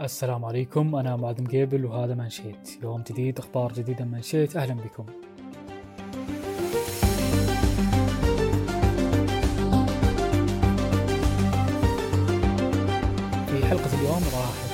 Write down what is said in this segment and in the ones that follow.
السلام عليكم. أنا معظم جيبل وهذا منشيت يوم جديد أخبار جديدة من منشيت أهلا بكم.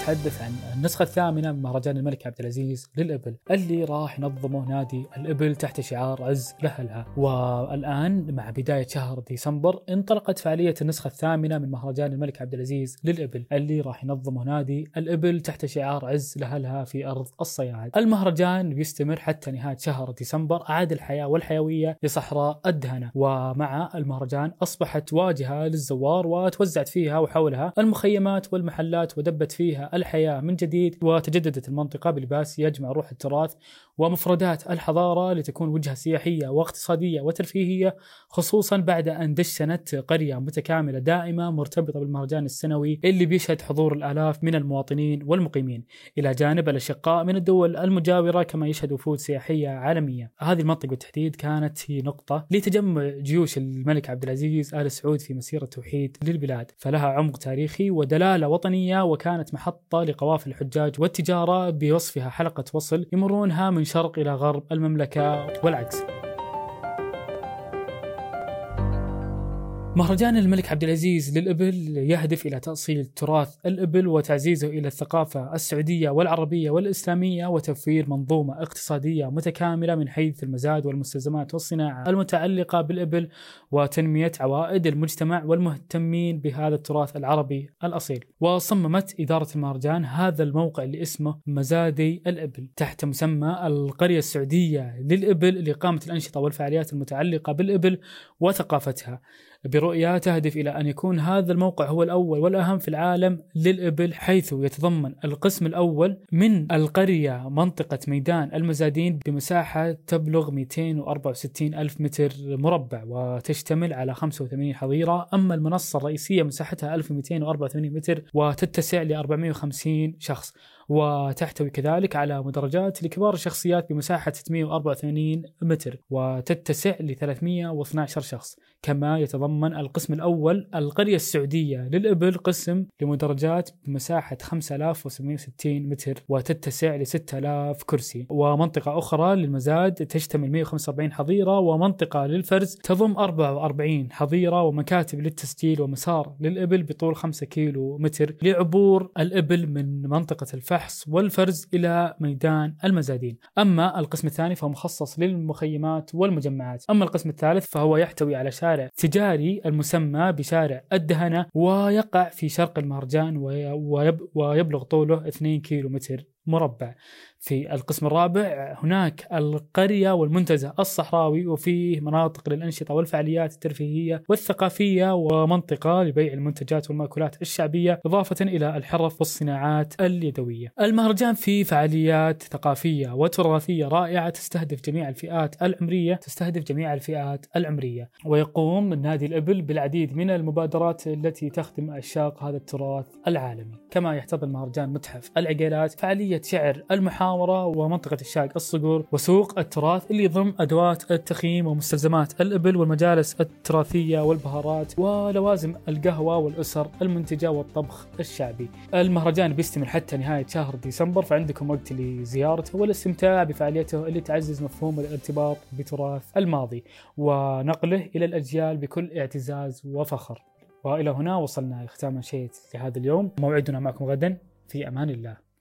نتحدث عن النسخة الثامنة من مهرجان الملك عبد العزيز للإبل اللي راح ينظمه نادي الإبل تحت شعار عز لأهلها والآن مع بداية شهر ديسمبر انطلقت فعالية النسخة الثامنة من مهرجان الملك عبد العزيز للإبل اللي راح ينظمه نادي الإبل تحت شعار عز لأهلها في أرض الصياد. المهرجان بيستمر حتى نهاية شهر ديسمبر أعاد الحياة والحيوية لصحراء الدهنة. ومع المهرجان أصبحت واجهة للزوار وتوزعت فيها وحولها المخيمات والمحلات ودبت فيها الحياة. من جديد وتجددت المنطقة بلباس يجمع روح التراث ومفردات الحضارة لتكون وجهة سياحية واقتصادية وترفيهية خصوصا بعد أن دشنت قرية متكاملة دائمة مرتبطة بالمهرجان السنوي اللي بيشهد حضور الآلاف من المواطنين والمقيمين إلى جانب الأشقاء من الدول المجاورة كما يشهد وفود سياحية عالمية. هذه المنطقة بالتحديد كانت هي نقطة لتجمع جيوش الملك عبد العزيز آل سعود في مسيرة توحيد للبلاد. فلها عمق تاريخي ودلالة وطنية وكانت محطة لقوافل الحجاج والتجارة بوصفها حلقة وصل يمرونها من شرق إلى غرب المملكة والعكس. مهرجان الملك عبد العزيز للإبل يهدف إلى تأصيل تراث الإبل وتعزيزه إلى الثقافة السعودية والعربية والإسلامية وتوفير منظومة اقتصادية متكاملة من حيث المزاد والمستلزمات والصناعة المتعلقة بالإبل وتنمية عوائد المجتمع والمهتمين بهذا التراث العربي الأصيل. وصممت إدارة المهرجان هذا الموقع اللي اسمه مزادي الإبل. تحت مسمى القرية السعودية للإبل لإقامة الأنشطة والفعاليات المتعلقة بالإبل وثقافتها. برؤية تهدف إلى أن يكون هذا الموقع هو الأول والأهم في العالم للإبل حيث يتضمن القسم الأول من القرية منطقة ميدان المزادين بمساحة تبلغ 264 ألف متر مربع وتشتمل على 85 حظيرة. أما المنصة الرئيسية مساحتها 1284 متر وتتسع ل 450 شخص وتحتوي كذلك على مدرجات لكبار الشخصيات بمساحة 684 متر وتتسع ل 312 شخص كما يتضمن القسم الأول القرية السعودية. للإبل قسم لمدرجات بمساحة 5760 متر وتتسع ل 6000 كرسي. ومنطقة أخرى للمزاد تشتمل 145 حظيرة ومنطقة للفرز تضم 44 حظيرة ومكاتب للتسجيل ومسار للإبل بطول 5 كيلو متر لعبور الإبل من منطقة الفحص والفرز إلى ميدان المزادين. أما القسم الثاني فهو مخصص للمخيمات والمجمعات. أما القسم الثالث فهو يحتوي على شارع تجاري المسمى بشارع الدهنة ويقع في شرق المهرجان ويبلغ طوله 2 كيلو متر مربع. في القسم الرابع هناك القرية والمنتزه الصحراوي وفيه مناطق للأنشطة والفعاليات الترفيهية والثقافية ومنطقة لبيع المنتجات والمأكولات الشعبية إضافة إلى الحرف والصناعات اليدوية. المهرجان فيه فعاليات ثقافية وتراثية رائعة تستهدف جميع الفئات العمرية تستهدف جميع الفئات العمرية. ويقوم نادي الإبل بالعديد من المبادرات التي تخدم عشاق هذا التراث العالمي. كما يحتضن المهرجان متحف العقيلات فعالية شعر المحاورة ومنطقة الشاق الصقور وسوق التراث اللي يضم أدوات التخييم ومستلزمات الإبل والمجالس التراثية والبهارات ولوازم القهوة والأسر المنتجة والطبخ الشعبي. المهرجان بيستمر حتى نهاية شهر ديسمبر فعندكم وقت لزيارته والاستمتاع بفعاليته اللي تعزز مفهوم الارتباط بتراث الماضي. ونقله إلى الأجيال بكل اعتزاز وفخر. وإلى هنا وصلنا لختام شيء لهذا اليوم. موعدنا معكم غدا. في أمان الله.